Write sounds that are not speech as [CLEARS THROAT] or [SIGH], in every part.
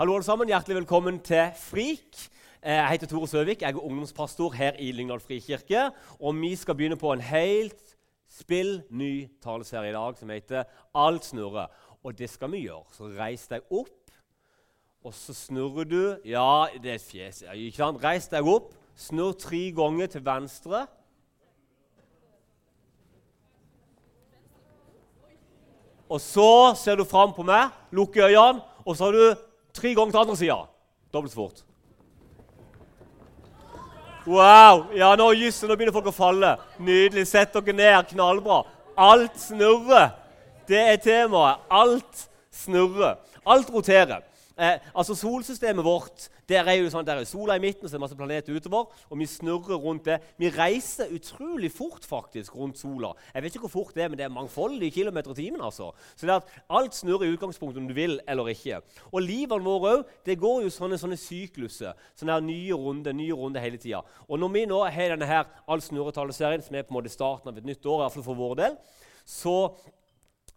Hallo, alle sammen. Hjertelig velkommen til Frik. Eh, Jeg heter Tore Søvik. Jeg er ungdomspastor her i Lyngdal frikirke. Og vi skal begynne på en helt spill ny taleserie i dag som heter Alt snurrer. Og det skal vi gjøre. Så reis deg opp, og så snurrer du Ja, det er et fjes. Ikke sant? Reis deg opp, snurr tre ganger til venstre. Og så ser du fram på meg, lukker øynene, og så har du tre ganger til andre sida. Dobbelt så fort. Wow! Ja, nå just, nå begynner folk å falle. Nydelig. Sett dere ned. Knallbra. Alt snurrer. Det er temaet. Alt snurrer. Alt roterer. Eh, altså Solsystemet vårt der er jo sånn, der er sola i midten, og så er det masse planeter utover. Og vi snurrer rundt det. Vi reiser utrolig fort faktisk rundt sola. Jeg vet ikke hvor fort det er, men det er mangfoldige kilometer i timen. altså. Så det er at alt snurrer i utgangspunktet om du vil eller ikke. Og livene våre òg. Det går jo sånne, sånne sykluser. Sånne her nye runder nye runder hele tida. Og når vi nå har denne her Alt snurrer-taleserien, som er på en måte starten av et nytt år, i hvert fall for vår del, så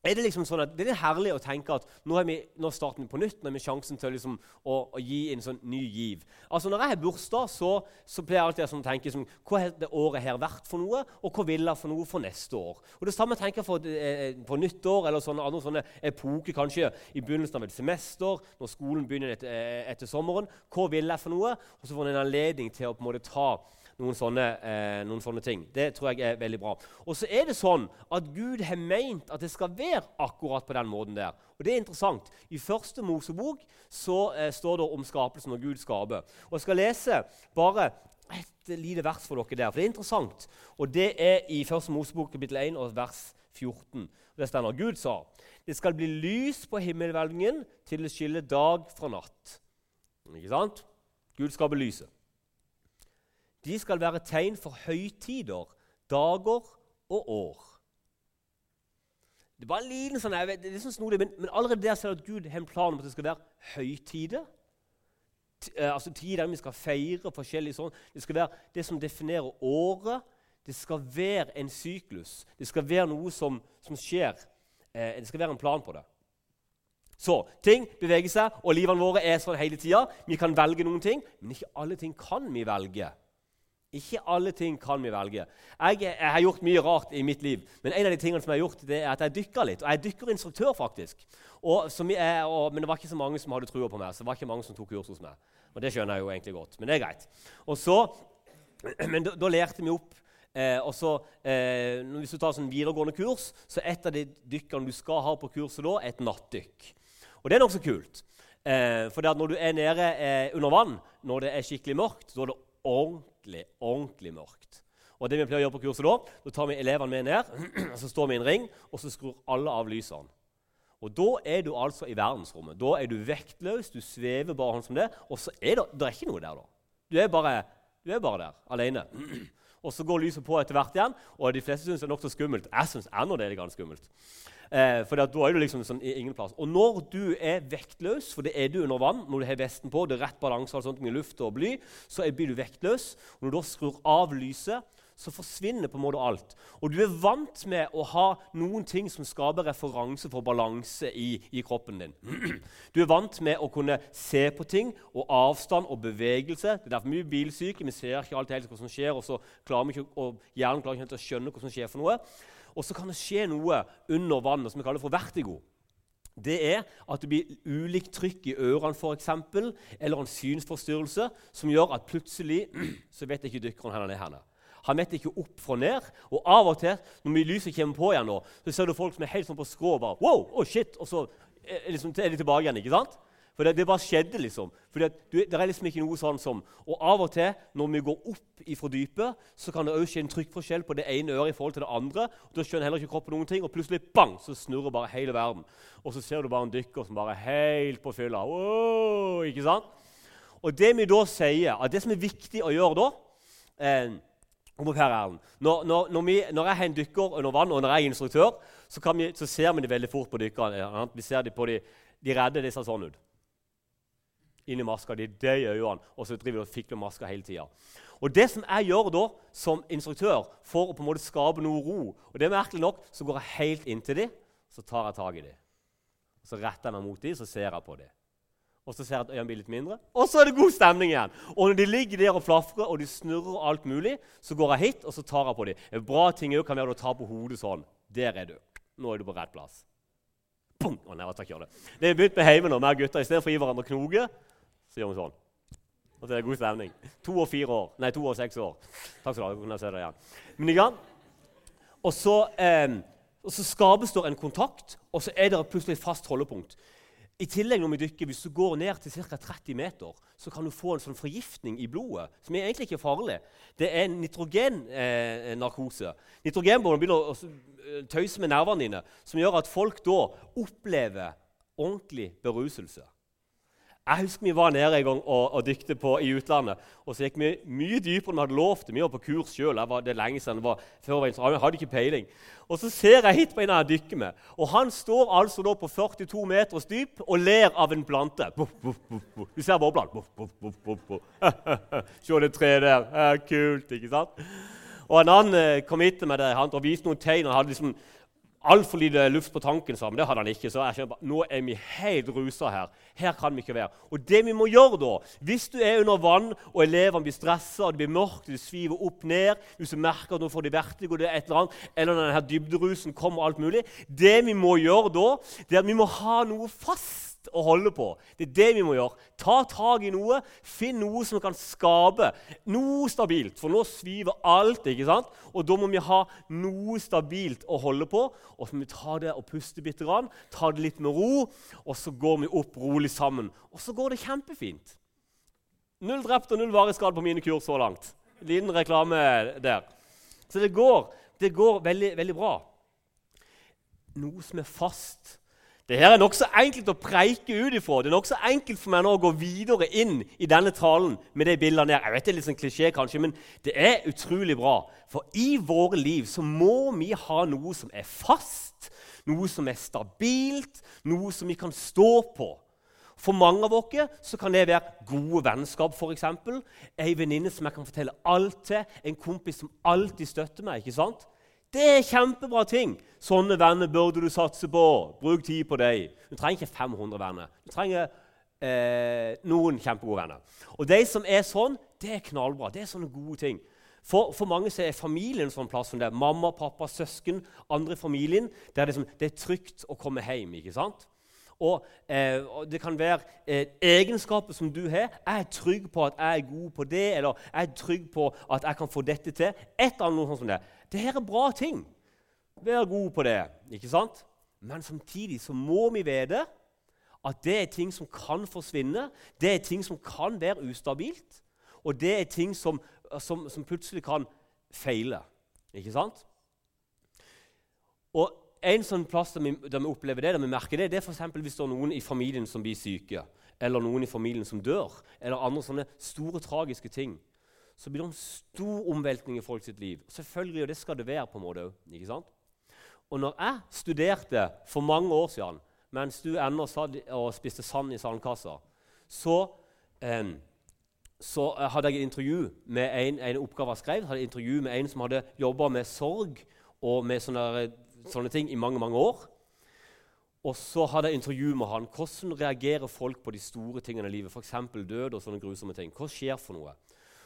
er det liksom sånn at det er herlig å tenke at nå, er vi, nå starter vi på nytt. Nå har vi sjansen til liksom å, å, gi en sånn ny giv. Altså Når jeg har bursdag, så, så pleier jeg alltid sånn tenke som, hva har det året her vært for noe, og hva vil jeg for noe for neste år. Og Det samme tenker jeg for, eh, for nyttår eller sånne andre sånne epoker, kanskje i begynnelsen av et semester, når skolen begynner etter, eh, etter sommeren. Hva vil jeg for noe? Og så får en anledning til å på en måte ta noen sånne, eh, noen sånne, ting. Det tror jeg er veldig bra. Og så er det sånn at Gud har meint at det skal være akkurat på den måten der. Og det er interessant. I første Mosebok så eh, står det om skapelsen når Gud skaper. Og Jeg skal lese bare et lite vers for dere der, for det er interessant. Og Det er i første Mosebok kapittel 1 og vers 14. Og Det står Gud sa det skal bli lys på himmelhvelvingen til det skiller dag fra natt. Ikke sant? Gud skaper lyset. De skal være tegn for høytider, dager og år. Det er bare en liten sånn, jeg vet, det er sånn snodig, men, men allerede der ser du at Gud har en plan om at det skal være høytider. Eh, altså Tider vi skal feire forskjellig sånn. Det skal være det som definerer året. Det skal være en syklus. Det skal være noe som, som skjer. Eh, det skal være en plan på det. Så ting beveger seg, og livene våre er sånn hele tida. Vi kan velge noen ting, men ikke alle ting kan vi velge. Ikke alle ting kan vi velge. Jeg, jeg, har gjort mye rart i mitt liv, men en av de tingene som jeg har gjort, det er at jeg dykker litt. Og jeg er dykkerinstruktør, faktisk. Og, jeg, og, men det var ikke så mange som hadde trua på meg. så det var ikke mange som tok kurs hos meg. Og det skjønner jeg jo egentlig godt, men det er greit. Og så, [CLEARS THROAT] Men da, da lærte vi opp Eh, og så, eh, Hvis du tar sånn videregående kurs, så er et av de dykkene du skal ha på kurset da, et nattdykk. Og det er nokså kult. Eh, for når du er nede eh, under vann, når det er skikkelig mørkt, da er det ordentlig, ordentlig mørkt. Og det vi pleier å gjøre på kurset Da da tar vi elevene med ned, [CLEARS THROAT] og så står vi i en ring, og så skrur alle av lysene. Og Da er du altså i verdensrommet. Da er du vektløs, du svever bare som det. Og så er det, det er ikke noe der, da. Du er bare, du er bare der, alene. [CLEARS THROAT] Og så går lyset på etter hvert igjen, og de fleste syns det er nokså skummelt. Jeg syns ennå det er ganske skummelt. Eh, for da er du liksom sånn, ingen plass. Og når du er vektløs, for det er du under vann, når du har vesten på, det er rett balanse og sånt med luft og bly, så blir du vektløs. Og når du da skrur av lyset, så forsvinner på en måte alt. Og du er vant med å ha noen ting som skaper referanse for balanse i, i, kroppen din. [CLEARS THROAT] Du er vant med å kunne se på ting og avstand og bevegelse. Det er derfor mye bilsyke. Vi ser ikke alltid helt hva som skjer, og så klarer vi ikke, og hjernen klarer ikke å skjønne hva som skjer. for noe. Og så kan det skje noe under vannet som vi kaller for vertigo. Det er at det blir ulikt trykk i ørene for eksempel, eller en synsforstyrrelse som gjør at plutselig [CLEARS THROAT] så vet ikke dykkeren hvor han er. Han vet ikke opp fra ned. Og av og til når mye lyset kommer på igjen, nå, så ser du folk som er helt sånn på skrå. bare, wow, oh shit, Og så liksom, er de tilbake igjen. ikke sant? For det, det, bare skjedde, liksom. For det, det, er liksom ikke noe sånn som Og av og til når vi går opp ifra dypet, så kan det òg skje en trykkforskjell på det ene øret i forhold til det andre. og Da skjønner heller ikke kroppen noen ting, og plutselig bang, så snurrer bare hele verden. Og så ser du bare en dykker som bare er helt på fylla. Wow, ikke sant? Og det vi da sier, at det som er viktig å gjøre da eh, når, når, når, vi, når, jeg har en dykker under vann, og når jeg er instruktør, så, vi, så ser vi det veldig fort på dykkerne. Vi ser det på de, de redde, de ser sånn ut inn i maska. di. Det gjør jo øynene, og så driver du og fikler maska hele tida. Og det som jeg gjør da som instruktør for å på en måte skape noe ro og det er merkelig nok, Så går jeg helt inntil dem, så tar jeg tak i dem. Så retter jeg meg mot dem, så ser jeg på dem. Og så ser jeg at øynene blir litt mindre, og så er det god stemning igjen. Og når de ligger der og flafrer og de snurrer og alt mulig, så går jeg hit og så tar jeg på dem. En bra ting kan være å ta på hodet sånn. Der er du. Nå er du på rett plass. Pum! Å, ned, takk, det. det er begynt med hjemme nå, vi gutter. Istedenfor å gi hverandre knoge, så gjør vi sånn. Og så er det god stemning. To og fire år. Nei, to og seks år. Takk skal du ha. se deg igjen. Men igjen. Og så, eh, så skapes det en kontakt, og så er det plutselig et fast holdepunkt. I tillegg når vi dykker, Hvis du går ned til ca. 30 meter, så kan du få en sånn forgiftning i blodet som er egentlig ikke farlig. Det er nitrogennarkose. Eh, Nitrogenbåndene begynner å eh, tøyse med nervene dine, som gjør at folk da opplever ordentlig beruselse. Jeg husker vi var nede en gang og, og dykte på i utlandet. og så gikk vi mye dypere enn vi hadde lovt. Vi var på kurs sjøl. Det er lenge siden. Var, før jeg hadde ikke peiling. Og Så ser jeg hit på en jeg dykker med. og Han står altså da på 42 meters dyp og ler av en plante. Buff, buff, buff, du ser boblene. [LAUGHS] Se det treet der. Kult, ikke sant? Og En annen eh, kom hit med det, han og viste noen tegn. Han hadde liksom altfor lite luft på tanken, sa han. Det hadde han ikke. Så jeg skjønner nå er vi helt rusa her. Her kan vi ikke være. Og det vi må gjøre da, hvis du er under vann og elevene blir stressa, det blir mørkt, de sviver opp ned, hvis du merker at nå får de vertigo, det er et eller annet, eller denne dybderusen kommer, alt mulig Det vi må gjøre da, det er at vi må ha noe fast å holde på. Det er det vi må gjøre. Ta tak i noe. Finn noe som kan skape noe stabilt. For nå sviver alt. ikke sant? Og da må vi ha noe stabilt å holde på. Og så må vi ta det og puste bitte grann. Ta det litt med ro, og så går vi opp rolig sammen. Og så går det kjempefint. Null drept og null varig skadd på mine kurs så langt. Liten reklame der. Så det går, det går veldig, veldig bra. Noe som er fast det her er nokså enkelt å preike ut ifra. Det er nokså enkelt for meg nå å gå videre inn i denne talen med de bildene der. Jeg vet det er litt sånn klisjé, kanskje, men det er utrolig bra. For i våre liv så må vi ha noe som er fast, noe som er stabilt, noe som vi kan stå på. For mange av oss så kan det være gode vennskap, f.eks. Ei venninne som jeg kan fortelle alt til, en kompis som alltid støtter meg. ikke sant? Det er kjempebra ting. Sånne venner burde du satse på. Bruk tid på dem. Du trenger ikke 500 venner. Du trenger eh, noen kjempegode venner. Og de som er sånn, det er knallbra. Det er sånne gode ting. For, for mange er familien en sånn plass som det. Mamma, pappa, søsken, andre i familien. Der det, som, det er trygt å komme hjem. ikke sant? Og, eh, og, det kan være eh, egenskaper som du har. Jeg er trygg på at jeg er god på det, eller jeg er trygg på at jeg kan få dette til. Et eller annet sånt som det. Det her er bra ting. Vær god på det. ikke sant? Men samtidig så må vi vite at det er ting som kan forsvinne. Det er ting som kan være ustabilt. Og det er ting som, som, som plutselig kan feile. Ikke sant? Og en sånn plass der vi, der vi opplever det, der vi merker det, det er for hvis det er noen i familien som blir syke, eller noen i familien som dør, eller andre sånne store, tragiske ting så blir det en stor omveltning i folk sitt liv. Selvfølgelig, og det skal det være. på en måte ikke sant? Og når jeg studerte for mange år siden, mens du ennå satt og spiste sand i sandkassa, så, eh, så hadde jeg et intervju med en, en oppgave jeg skrev, hadde et intervju med en som hadde jobba med sorg og med sånne, sånne, ting i mange mange år. Og så hadde jeg intervju med han. Hvordan reagerer folk på de store tingene i livet? F.eks. død og sånne grusomme ting. Hva skjer for noe?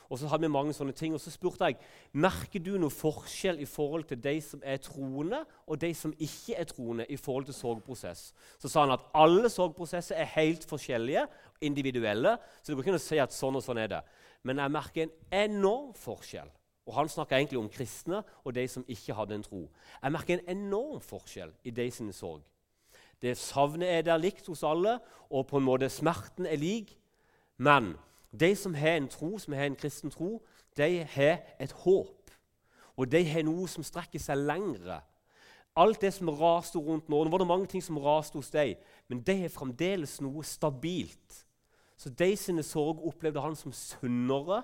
Og så hadde vi mange sånne ting. Og så spurte jeg merker du noe forskjell i forhold til de som er troende, og de som ikke er troende i forhold til sorgprosess. Så sa han at alle sorgprosesser er helt forskjellige, individuelle. Så det går ikke an å si at sånn og sånn er det. Men jeg merker en enorm forskjell. Og Han snakker egentlig om kristne og de som ikke hadde en tro. Jeg merker en enorm forskjell i de sine sorg. Det Savnet er der likt hos alle, og på en måte smerten er lik. Men de som har en tro, som har en kristen tro, de har et håp. Og de har noe som strekker seg lengre. Alt det som raste rundt nå Nå var det mange ting som raste hos dem, men de har fremdeles noe stabilt. Så de sine sorg opplevde han som sunnere.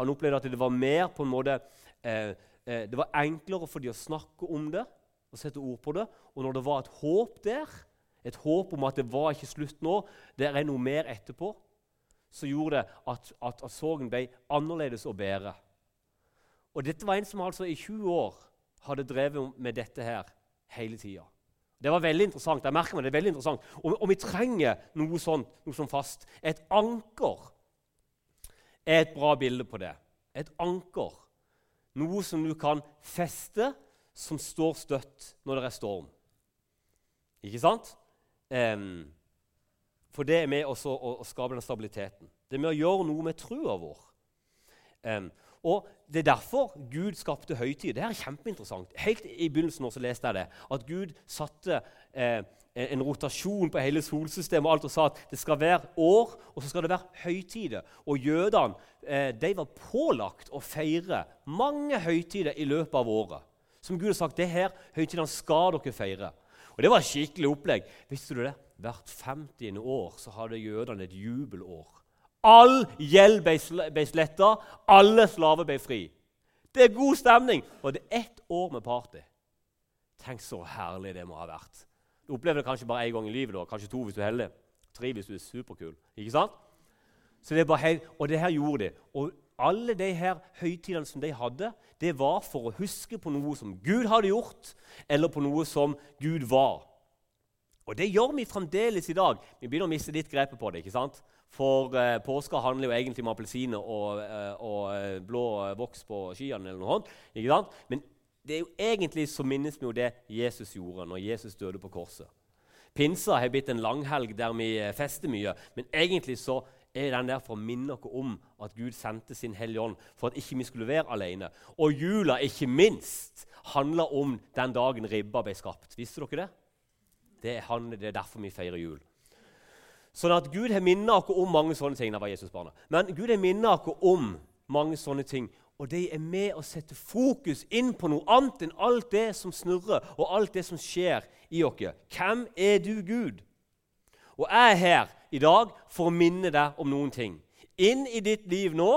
Han opplevde at det var mer på en måte eh, eh, Det var enklere for dem å snakke om det og sette ord på det. Og når det var et håp der, et håp om at det var ikke slutt nå, det er noe mer etterpå, så gjorde at, at, at sorgen ble annerledes å bære. Og dette var en som altså i 20 år hadde drevet med dette her hele tida. Det var veldig interessant. jeg merker meg det er veldig interessant. Og, og vi trenger noe sånt, noe sånt fast. Et anker er et bra bilde på det. Et anker. Noe som du kan feste, som står støtt når det er storm. Ikke sant? Um, for det er med også å, å, skape den stabiliteten. Det er med å gjøre noe med trua vår. Um, og Det er derfor Gud skapte høytid. Det her er kjempeinteressant. Helt i begynnelsen også leste jeg det, at Gud satte eh, en rotasjon på hele solsystemet og alt og sa at det skal være år, og så skal det være høytider. Og jødene eh, de var pålagt å feire mange høytider i løpet av året. Som Gud har sagt, det her høytidene skal dere feire. Og Det var et skikkelig opplegg. Visste du det? Hvert 50. år så hadde jødene et jubelår. All gjeld ble sletta, alle slaver ble fri. Det er god stemning, og det er ett år med party. Tenk så herlig det må ha vært. Du opplever det kanskje bare én gang i livet, da. kanskje to hvis du er heldig. Tre hvis du er superkul. Ikke sant? Så det er bare helt, Og det her gjorde de. Og alle de her høytidene som de hadde, det var for å huske på noe som Gud hadde gjort, eller på noe som Gud var. Og det gjør vi fremdeles i dag. Vi begynner å miste litt grepet på det. ikke sant? For eh, påska handler jo egentlig om appelsiner og, og, og, eh, blå voks på skiene. eller noe sånt, ikke sant? Men det er jo egentlig så minnes vi jo det Jesus gjorde når Jesus døde på korset. Pinsa har blitt en langhelg der vi eh, fester mye, men egentlig så er den der for å minne oss om at Gud sendte sin Hellige Ånd for at ikke vi skulle være alene. Og jula, ikke minst, handler om den dagen ribba ble skapt. Visste dere det? Det er, det er derfor vi feirer jul. Sånn at Gud har minnet oss om mange sånne ting. var Jesus barna. Men Gud har minnet oss om mange sånne ting. Og de er med å sette fokus inn på noe annet enn alt det som snurrer, og alt det som skjer i oss. Hvem er du, Gud? Og jeg er her i dag for å minne deg om noen ting. Inn i ditt liv nå.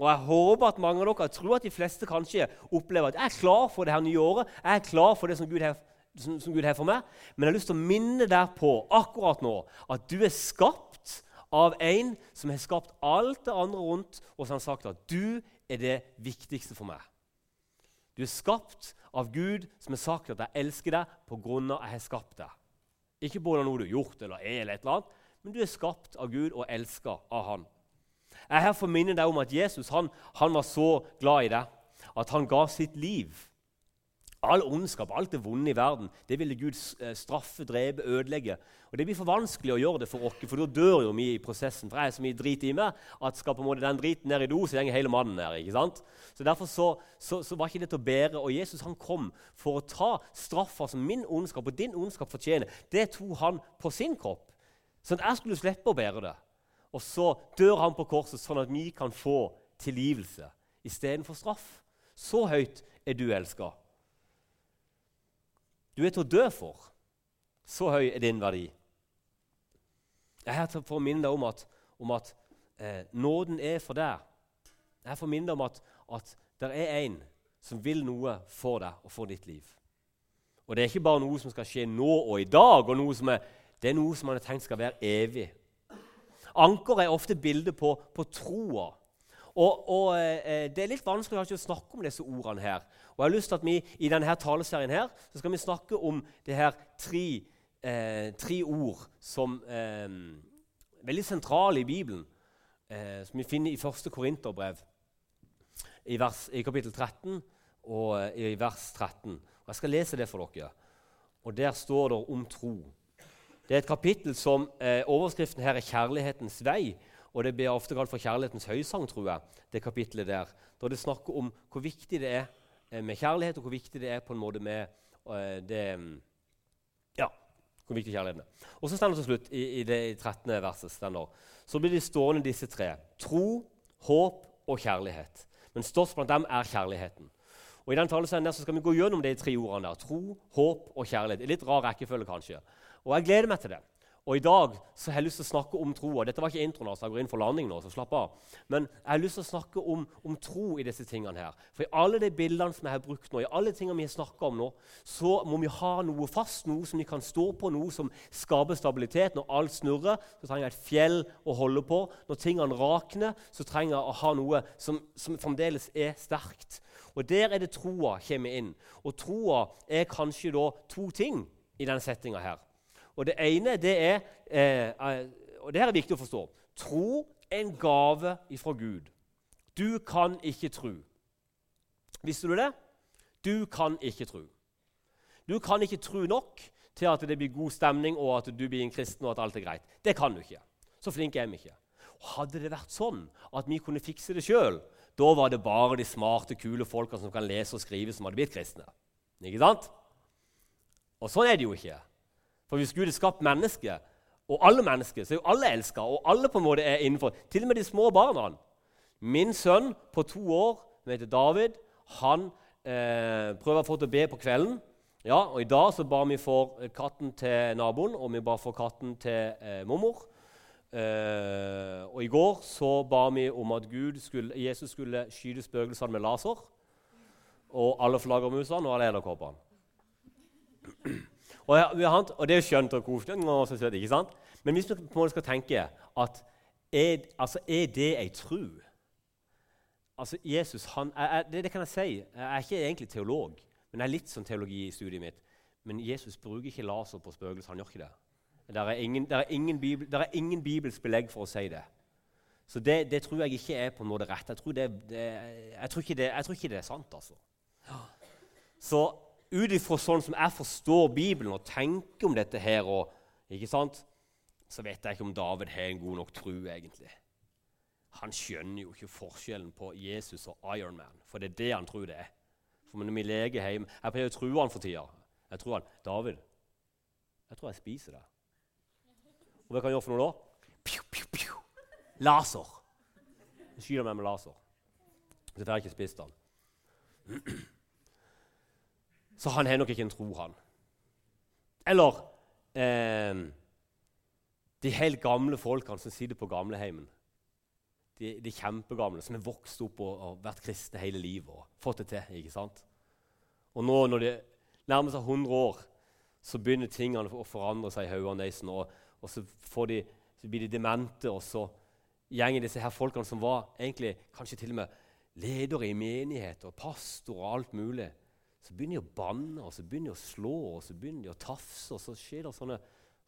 Og jeg håper at mange av dere, jeg tror at de fleste kanskje opplever at jeg er klar for det her nye året. Jeg er klar for det som Gud har, som, som Gud har for meg. Men jeg har lyst til å minne deg på akkurat nå at du er skapt av en som har skapt alt det andre rundt, og som har sagt at du er det viktigste for meg. Du er skapt av Gud som har sagt at 'jeg elsker deg på grunn av at jeg har skapt deg'. Ikke pga. noe du har gjort, eller er, eller et eller annet, men du er skapt av Gud og elska av Han. Jeg er her for å minne deg om at Jesus han, han var så glad i deg at han ga sitt liv. All ondskap, alt det vonde i verden, det ville Gud eh, straffe, drepe, ødelegge. Og Det blir for vanskelig å gjøre det for oss, for da dør jo vi i prosessen. For jeg er så mye drit i meg at skal på en måte den driten ned i do, så går hele mannen ned. ikke sant? Så Derfor så, så, så, var ikke det til å bære. Og Jesus han kom for å ta straffa som min ondskap og din ondskap fortjener. Det tok han på sin kropp. Sånn at jeg skulle slippe å bære det. Og så dør han på korset, sånn at vi kan få tilgivelse istedenfor straff. Så høyt er du elska. Du er til å dø for. Så høy er din verdi. Jeg er her for å minne deg om at, om at eh, nåden er for deg. Jeg er for å minne deg om at, at det er en som vil noe for deg og for ditt liv. Og det er ikke bare noe som skal skje nå og i dag, og noe som er det er noe som man har tenkt skal være evig. Anker er ofte bildet på, på troa. Og, og eh, Det er litt vanskelig å snakke om disse ordene her. Og jeg har lyst til at vi I denne taleserien her, så skal vi snakke om det her tre, eh, tre ord som eh, er veldig sentrale i Bibelen. Eh, som vi finner i første Korinterbrev, i, i kapittel 13 og eh, i vers 13. Og Jeg skal lese det for dere. Og Der står det om tro. Det er et kapittel som eh, Overskriften her er 'Kjærlighetens vei'. Og det blir ofte kalt for 'Kjærlighetens høysang', tror jeg. det kapitlet der. Da det snakker om hvor viktig det er eh, med kjærlighet, og hvor viktig det er på en måte med eh, det Ja, hvor viktig kjærligheten er. Og så står det til slutt i, i det 13. verset så blir de stående, disse tre. Tro, håp og kjærlighet. Men størst blant dem er kjærligheten. Og I den taleserien der skal vi gå gjennom de tre ordene. der, Tro, håp og kjærlighet. Litt rar rekkefølge, kanskje. Og jeg gleder meg til det. Og I dag så har jeg lyst til å snakke om troa. Dette var ikke introen, så jeg går inn for landing nå. så slapp av. Men jeg har lyst til å snakke om, om, tro i disse tingene. her. For i alle de bildene som jeg har brukt nå, i alle tingene vi har snakket om nå, så må vi ha noe fast, noe som vi kan stå på, noe som skaper stabilitet. Når alt snurrer, så trenger jeg et fjell å holde på. Når tingene rakner, så trenger jeg å ha noe som, som fremdeles er sterkt. Og der er det troa kommer inn. Og troa er kanskje da to ting i denne settinga her. Og Det ene det er eh, og det her er viktig å forstå. Tro er en gave ifra Gud. Du kan ikke tro. Visste du det? Du kan ikke tro. Du kan ikke tro nok til at det blir god stemning og at du blir en kristen og at alt er greit. Det kan du ikke. Så flink er vi ikke. Hadde det vært sånn at vi kunne fikse det sjøl, da var det bare de smarte, kule folkene som kan lese og skrive, som hadde blitt kristne. Ikke sant? Og sånn er det jo ikke. For hvis Gud har skapt mennesker, og alle mennesker, så er jo alle elska, og alle på en måte er innenfor. Til og med de små barna. Min sønn på to år, som heter David, han eh, prøver å få til å be på kvelden. Ja, og I dag så ba vi for katten til naboen, og vi ba for katten til eh, mormor. Eh, og I går så ba vi om at skulle, Jesus skulle skyte spøkelsene med laser. Og alle flaggermusene og alle edderkoppene. Og, og, det er skjønt og koselig, ikke sant? men hvis vi på en måte skal tenke at er, altså, er det ei tru? Altså, Jesus, han, er, det, det, kan jeg si. Jeg er ikke egentlig teolog, men jeg er litt sånn teologi i studiet mitt. Men Jesus bruker ikke laser på spøkelser. Han gjør ikke det. Det er ingen, der er ingen, bibel, der er ingen bibelsk belegg for å si det. Så det, det, tror jeg ikke er på en måte rett. Jeg tror, det, jeg tror, ikke, jeg tror ikke det, er sant. altså. Så ut ifra sånn som jeg forstår Bibelen og tenker om dette her, og, så vet jeg ikke om David har en god nok tro, egentlig. Han skjønner jo ikke forskjellen på Jesus og Ironman, for det er det han tror det er. For når vi hjemme Jeg pleier å true han for tida. Jeg tror han, David, jeg tror jeg spiser deg.' Og hva kan jeg gjøre for noe da? Piu, piu, piu. Laser. Jeg skyter meg med laser. Så får jeg ikke spist den. Så han har nok ikke en tro, han. Eller eh, de helt gamle folkene som sitter på gamleheimen. De, de kjempegamle som har vokst opp og, og, vært kristne hele livet og fått det til. ikke sant? Og nå når de nærmer seg 100 år, så begynner tingene å forandre seg i hodene deres. Og, og så, de, så, blir de demente, og så gjenger disse her folkene som var egentlig kanskje til og med ledere i menighet og pastor og alt mulig, så begynner de å banne, og så begynner de å slå og så begynner de å tafse. og Så skjer det sånne,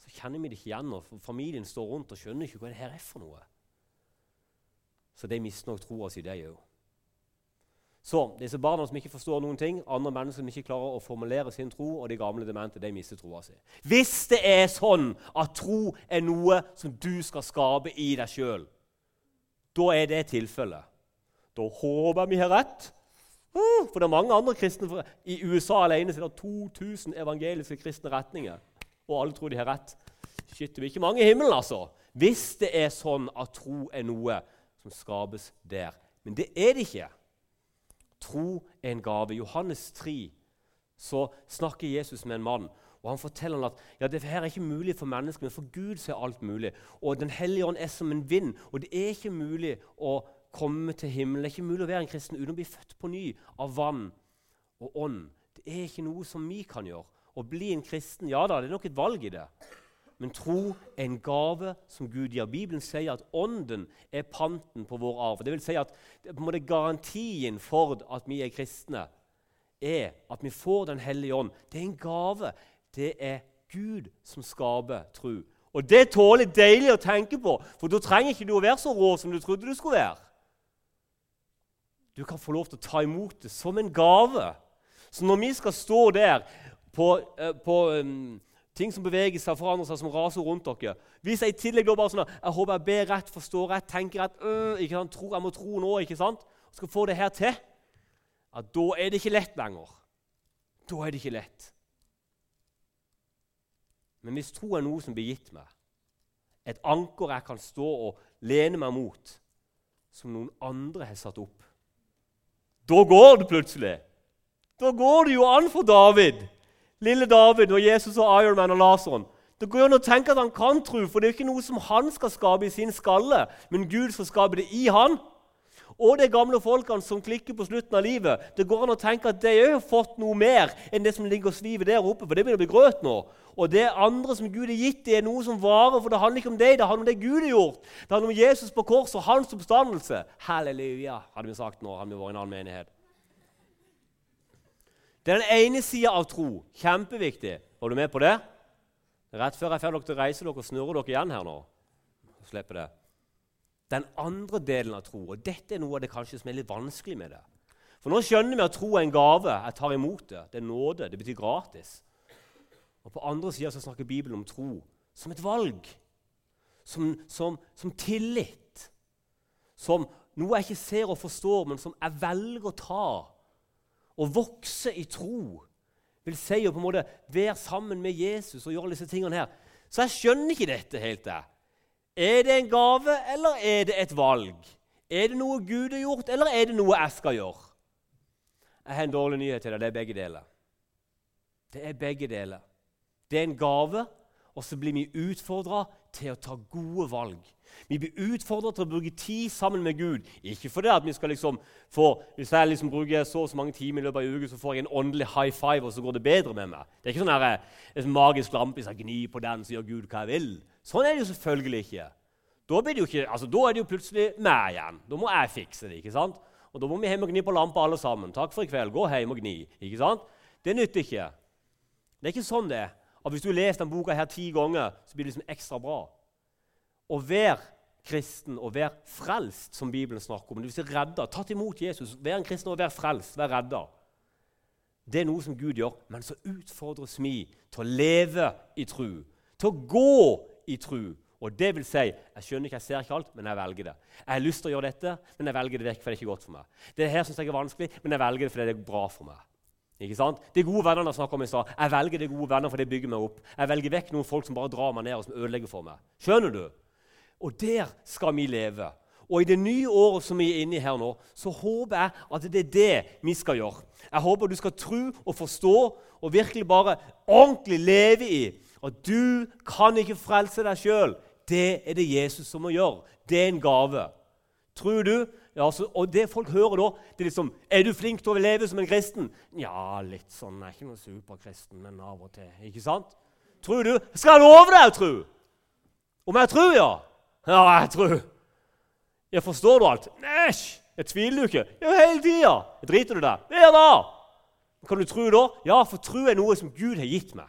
så kjenner vi det ikke igjen, og familien står rundt og skjønner ikke hva det her er for noe. Så de mister nok troa si, de òg. Så disse barna som ikke forstår noen ting, andre mennesker som ikke klarer å formulere sin tro, og de gamle demente, de mister troa si. Hvis det er sånn at tro er noe som du skal skape i deg sjøl, da er det tilfellet. Da håper vi har rett. For det er mange andre kristne I USA alene er det 2000 evangeliske kristne retninger. Og alle tror de har rett. Shit, det blir ikke mange i himmelen, altså. Hvis det er sånn at tro er noe som skapes der. Men det er det ikke. Tro er en gave. Johannes 3 så snakker Jesus med en mann. Og Han forteller han at ja, det her er ikke mulig for mennesker, men for Gud så er alt mulig. Og Den hellige ånd er som en vind, og det er ikke mulig å komme til himmelen. Det er ikke mulig å være en kristen uten å bli født på ny av vann og ånd. Det er ikke noe som vi kan gjøre. Å bli en kristen, ja da, det er nok et valg i det. Men tro er en gave som Gud gir. Bibelen sier at ånden er panten på vår arv. Det vil si at på en Garantien for at vi er kristne, er at vi får Den hellige ånd. Det er en gave. Det er Gud som skaper tro. Og det tåler deilig å tenke på, for da trenger ikke du å være så rå som du trodde du skulle være. Du kan få lov til å ta imot det som en gave. Så når vi skal stå der på, uh, på um, ting som beveger seg, forandrer seg, som raser rundt dere Hvis jeg i tillegg da bare sånn Jeg håper jeg ber rett, forstår rett, tenker rett øh, ikke sant, tror, Jeg må tro nå, ikke sant? Og skal få det her til ja, Da er det ikke lett lenger. Da er det ikke lett. Men hvis tro er noe som blir gitt meg, et anker jeg kan stå og lene meg mot, som noen andre har satt opp da går det plutselig. Da går det jo an for David. Lille David og Jesus og Ironman og Lason. Det går an å tenke at han kan tro, for det er ikke noe som han skal skape i sin skalle, men Gud skal skape det i han. Og de gamle folkene som klikker på slutten av livet. Det går an å tenke at de har fått noe mer enn det som ligger og sviver der oppe. for det begynner å bli grøt nå. Og det andre som Gud har gitt, det er noe som varer. For det handler ikke om deg, det handler om det Gud har gjort. Det handler om Jesus på korset og hans oppstandelse. Halleluja, hadde vi sagt nå. hadde vi vært i en annen menighet. Det er den ene sida av tro. Kjempeviktig. Var du med på det? Rett før jeg får dere til å reise dere, snurrer dere igjen her nå. Slipper det. Den andre delen av tro, og dette er noe av det kanskje som er litt vanskelig med det. For nå skjønner vi at tro er en gave. Jeg tar imot det. Det er nåde. Det betyr gratis. Og På andre sida snakker Bibelen om tro som et valg. Som, som, som tillit. Som noe jeg ikke ser og forstår, men som jeg velger å ta. Å vokse i tro vil si å på en måte være sammen med Jesus og gjøre disse tingene her. Så jeg skjønner ikke dette helt. der. Er det en gave, eller er det et valg? Er det noe Gud har gjort, eller er det noe jeg skal gjøre? Jeg har en dårlig nyhet til deg. Det er begge deler. Det er begge deler. Det er en gave, og så blir vi utfordra til å ta gode valg. Vi blir utfordret til å bruke tid sammen med Gud. Ikke fordi at vi skal liksom få, Hvis jeg liksom bruker så og så mange timer i løpet av en uke, så får jeg en åndelig high five, og så går det bedre med meg. Det er ikke sånn her, en magisk lampe hvis jeg gnir på den, så gjør Gud hva jeg vil. Sånn er det jo selvfølgelig ikke. Da, jo ikke, altså, da er det jo plutselig meg igjen. Da må jeg fikse det. ikke sant? Og Da må vi hjem og gni på lampa alle sammen. Takk for i kveld. Gå hjem og gni. ikke sant? Det nytter ikke. Det er ikke sånn det er. At Hvis du leser denne boka her ti ganger, så blir det liksom ekstra bra. Å være kristen og være frelst, som Bibelen snakker om. Det vil si redda, tatt imot Jesus. Være en kristen og være frelst, være redda. Det er noe som Gud gjør, men så utfordres vi til å leve i tru. Til å gå i tru. Og det vil si, Jeg skjønner ikke, jeg ser ikke alt, men jeg velger det. Jeg har lyst til å gjøre dette, men jeg velger det vekk, for det er ikke godt for meg. Det her synes jeg er vanskelig, men jeg velger det fordi det er bra for meg. Ikke sant? De gode vennene jeg snakket om i stad. Jeg velger de gode venner, for det bygger meg opp. Jeg velger vekk noen folk som bare drar meg ned og som ødelegger for meg. Skjønner du? Og der skal vi leve. Og i det nye året som vi er inne i her nå, så håper jeg at det er det vi skal gjøre. Jeg håper du skal tro og forstå og virkelig bare ordentlig leve i at du kan ikke frelse deg sjøl. Det er det Jesus som må gjøre. Det er en gave. Tror du? Ja, så, og det folk hører da, det er liksom Er du flink til å leve som en kristen? Ja, litt sånn. Jeg er ikke noen superkristen, men av og til. Ikke sant? Tror du? Skal jeg love deg å tro? Om jeg tror, ja? Ja, jeg tror Jeg forstår du alt? Æsj! Jeg tviler du ikke? Ja, hele tida. Driter du deg? Hver da! Kan du tro da? Ja, for tro er noe som Gud har gitt meg.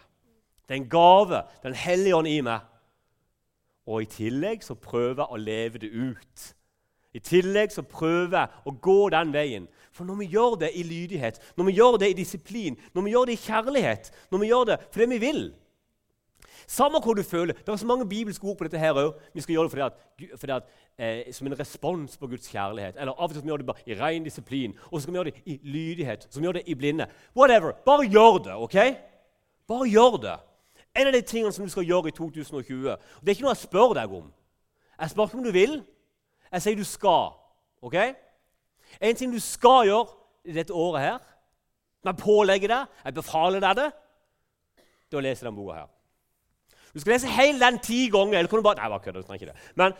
Det er en gave. Den hellige ånd i meg. Og i tillegg så prøver jeg å leve det ut. I tillegg så prøver jeg å gå den veien. For når vi gjør det i lydighet, når vi gjør det i disiplin, når vi gjør det i kjærlighet, når vi gjør det fordi vi vil, samme hvor du føler. Det er så mange bibelske ord på dette her òg. Vi skal gjøre det fordi at, fordi at, eh, som en respons på Guds kjærlighet. Eller av og til skal vi gjøre det bare i ren disiplin. Og så skal vi gjøre det i lydighet. Så skal vi gjøre det i blinde. Whatever. Bare gjør det. ok? Bare gjør det. En av de tingene som du skal gjøre i 2020 og Det er ikke noe jeg spør deg om. Jeg spør ikke om du vil. Jeg sier du skal. ok? En ting du skal gjøre i dette året her, som jeg pålegger deg, jeg befaler deg det, det er å lese denne boka her. Du skal lese hele den ti ganger. eller kan du bare... Nei, bare kødder, du ikke det. Men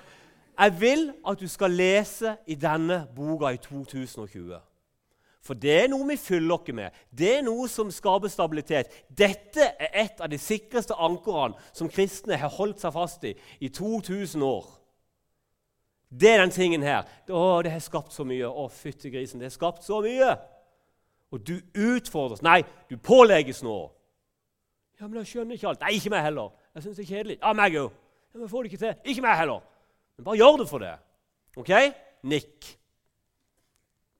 jeg vil at du skal lese i denne boka i 2020. For det er noe vi fyller oss med. Det er noe som skaper stabilitet. Dette er et av de sikreste ankorene som kristne har holdt seg fast i i 2000 år. Det er den tingen her. Å, det har skapt så mye. Å, fytti grisen, det har skapt så mye. Og du utfordres. Nei, du pålegges nå. Ja, men jeg skjønner ikke alt. Nei, ikke meg heller. Jeg syns det er kjedelig. Ja, meg òg. Ja, men får det ikke til. Ikke meg heller. Men bare gjør det for det. OK? Nikk.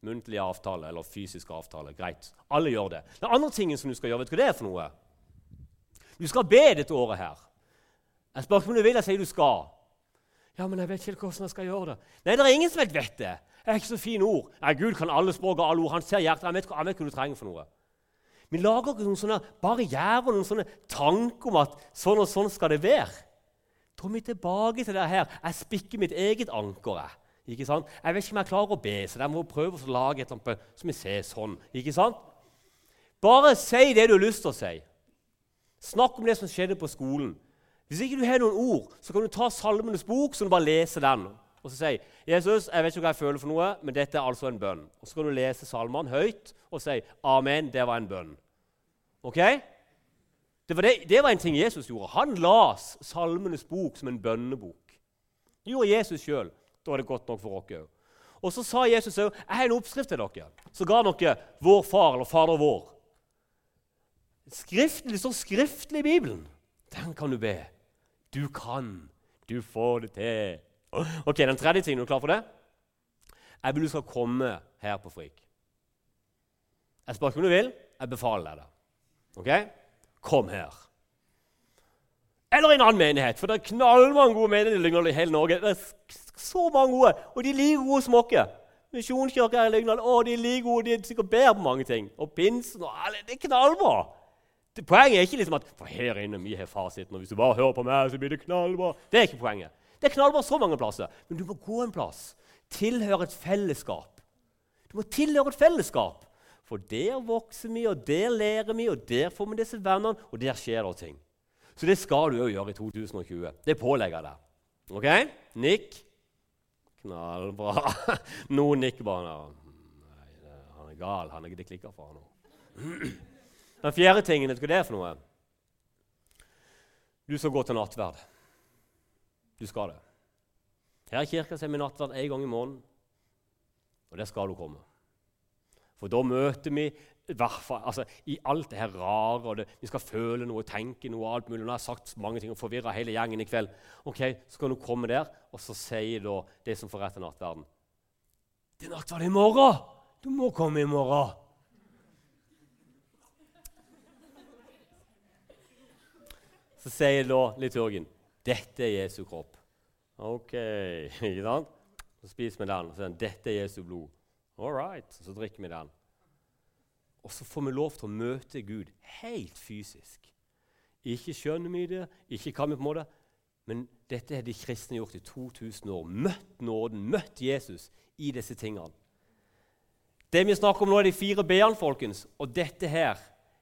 Muntlig avtale eller fysisk avtale. Greit. Alle gjør det. Den andre tingen som du skal gjøre, vet du hva det er for noe? Du skal be dette året her. Jeg spør ikke om du vil, jeg sier du skal. Ja, men jeg vet ikke hvordan jeg skal gjøre det. Nei, det er ingen som vet, det. Det er ikke så fine ord. Nei, Gud kan alle språk og alle ord. Han ser hjertet. Han vet, han vet hva du trenger for noe. Vi lager ikke noen sånne barrierer noen sånne tanker om at sånn og sånn skal det være. Er vi tilbake til det her. Jeg spikker mitt eget anker. Ikke sant? Jeg vet ikke om jeg klarer å be, så jeg må prøve å lage et eller som vi ser sånn. Ikke sant? Bare si det du har lyst til å si. Snakk om det som skjedde på skolen. Hvis ikke du har noen ord, så kan du ta Salmenes bok så du bare leser den. Og så si 'Jesus, jeg vet ikke hva jeg føler for noe, men dette er altså en bønn.' Og Så kan du lese salmene høyt og si 'Amen, det var en bønn'. Ok? Det var, det, det var, en ting Jesus gjorde. Han las Salmenes bok som en bønnebok. Det gjorde Jesus sjøl. Da var det godt nok for oss òg. Og så sa Jesus òg jeg har en oppskrift til dere. Så ga dere vår far eller Fader vår. Skriften, Det står skriftlig i Bibelen. Den kan du be. Du kan. Du får det til. Ok, Den tredje tingen, er du klar for det? Jeg vil du skal komme her på Frik. Jeg spør ikke om du vil. Jeg befaler deg det. Ok? Kom her. Eller en annen menighet, for det er knallmange gode menigheter i hele Norge. Det er så mange gode, Og de er like gode oss. Misjonskirka i Lyngdal de er like gode, de er sikkert bedre på mange ting. Og pinsen og alle, Det er knallbra. Det, poenget er ikke liksom at for her inne vi har fasiten, og hvis du bare hører på meg, så blir det knallbra. Det er ikke poenget. Det er knallbra så mange plasser. Men du må gå en plass. Tilhøre et fellesskap. Du må tilhøre et fellesskap. For der vokser vi, og der lærer vi, og der får vi disse vennene, og der skjer det ting. Så det skal du òg gjøre i 2020. Det pålegger jeg deg. OK? Nikk. Knallbra. [LAUGHS] Noen nikker bare. Nei, han er gal. Han er, det klikker for han nå. [CLEARS THROAT] Den fjerde tingen, vet du hva det er for noe? Du skal gå til nattverd. Du skal det. Her i kirka har vi nattverd én gang i måneden, og der skal du komme. For da møter vi altså, i alt det her rare, og det, vi skal føle noe, tenke noe alt mulig. Nå har jeg sagt mange ting og forvirra hele gjengen i kveld. Ok, Så kan du komme der, og så sier da det som får rett til nattverden. Det er nattverd i morgen! Du må komme i morgen! Så sier da liturgen dette er Jesu kropp. Ok, ikke sant? Så spiser vi den. og Så sier han, dette er Jesu blod. All right. Så drikker vi den. Og så får vi lov til å møte Gud helt fysisk. Ikke skjønner vi det, ikke kan vi på en måte, men dette har de kristne gjort i 2000 år. Møtt nåden, møtt Jesus i disse tingene. Det vi snakker om nå, er de fire b-ene, folkens. Og dette her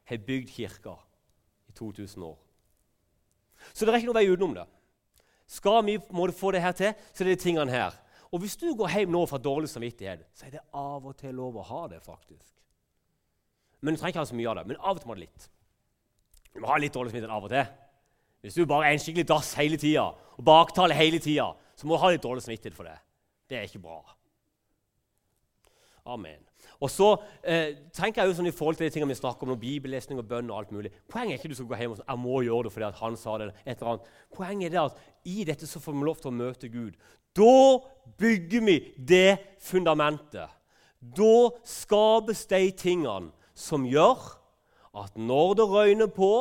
har bygd kirka i 2000 år. Så det er ikke noe vei utenom det. Skal vi måtte få det her til, så er det de tingene her. Og hvis du går hjem nå fra dårlig samvittighet, så er det av og til lov å ha det. faktisk. Men du trenger ikke ha så mye av det. Men av og til må det litt. Du må ha litt dårlig samvittighet av og til. Hvis du bare er en skikkelig dass hele tida og baktaler hele tida, så må du ha litt dårlig samvittighet for det. Det er ikke bra. Amen. Og så eh, tenker jeg jo sånn i forhold til de tingene vi snakker om, bibellesning og bønn og alt mulig. Poenget er ikke at du skal gå hjem og sånn, jeg må gjøre det fordi han sa det. et eller annet. Poenget er det at i dette så får vi lov til å møte Gud. Da bygger vi det fundamentet. Da skapes de tingene som gjør at når det røyner på,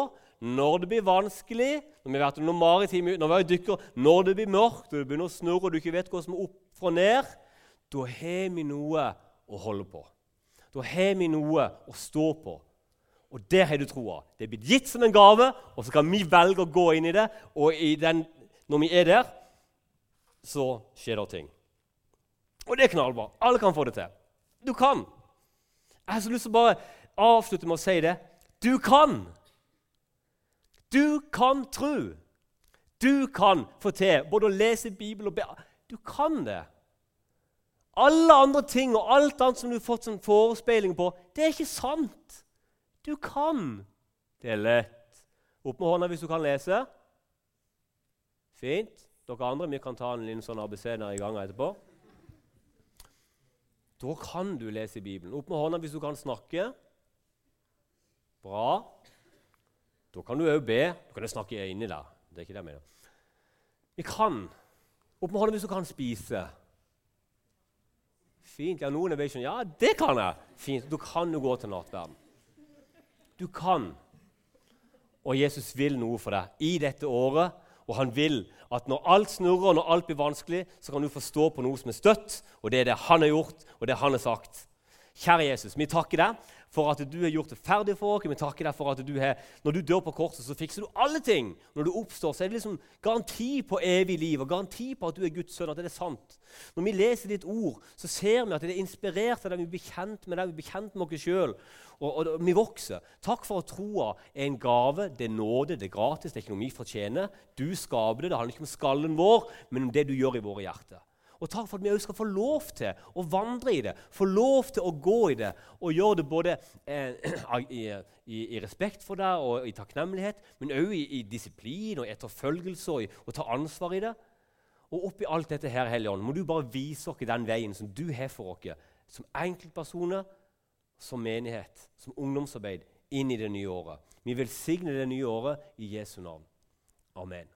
når det blir vanskelig, når vi har vært under maritime, når vi er dykker, når det blir mørkt og det begynner å snurre og du ikke vet hva som er opp og ned, da har vi noe å holde på. Da har vi noe å stå på. Og det har du troa. Det er blitt gitt som en gave, og så kan vi velge å gå inn i det. Og i den, når vi er der, så skjer det ting. Og det er knallbra. Alle kan få det til. Du kan. Jeg har så lyst til å bare avslutte med å si det. Du kan. Du kan tro. Du kan få til både å lese Bibelen og be. Du kan det. Alle andre ting og alt annet som du har fått sånn forespeiling på, det er ikke sant. Du kan. Det er lett. Opp med hånda hvis du kan lese. Fint. Dere andre vi kan ta en liten sånn ABC der i gang etterpå. Da kan du lese Bibelen. Opp med hånda hvis du kan snakke. Bra. Da kan du òg be. Du kan jo snakke inni der. Det er ikke det jeg mener. Vi kan. Opp med hånda hvis du kan spise. Fint. Ja, noen er sånn Ja, det kan jeg! Fint. Du kan jo gå til nattverden. Du kan. Og Jesus vil noe for deg i dette året. Og han vil at når alt snurrer, når alt blir vanskelig, så kan du få stå på noe som er støtt, og det er det han har gjort, og det han har sagt. Kjære Jesus, vi takker deg for at du har gjort det ferdig for oss. Vi takker deg for at du har, Når du dør på korset, så fikser du alle ting. Når du oppstår, så er det liksom garanti på evig liv og garanti på at du er Guds sønn. at det er sant. Når vi leser ditt ord, så ser vi at det er inspirert av det vi blir kjent med det, vi blir kjent med oss sjøl. Og, og, og, vi vokser. Takk for at troa er en gave. Det er nåde, det er gratis, det er ikke noe vi fortjener. Du skaper det. Det handler ikke om skallen vår, men om det du gjør i våre hjerter. Og takk for at vi også skal få lov til å vandre i det, få lov til å gå i det. Og gjøre det både eh, [CLEARS THROAT] i, i, i, respekt for deg og i takknemlighet, men også i, i disiplin og etterfølgelse og, og ta ansvar i det. Og oppi alt dette her, Hellige Ånd, må du bare vise oss den veien som du har for oss, som enkeltpersoner, som menighet, som ungdomsarbeid, inn i det nye året. Vi velsigner det nye året i Jesu navn. Amen.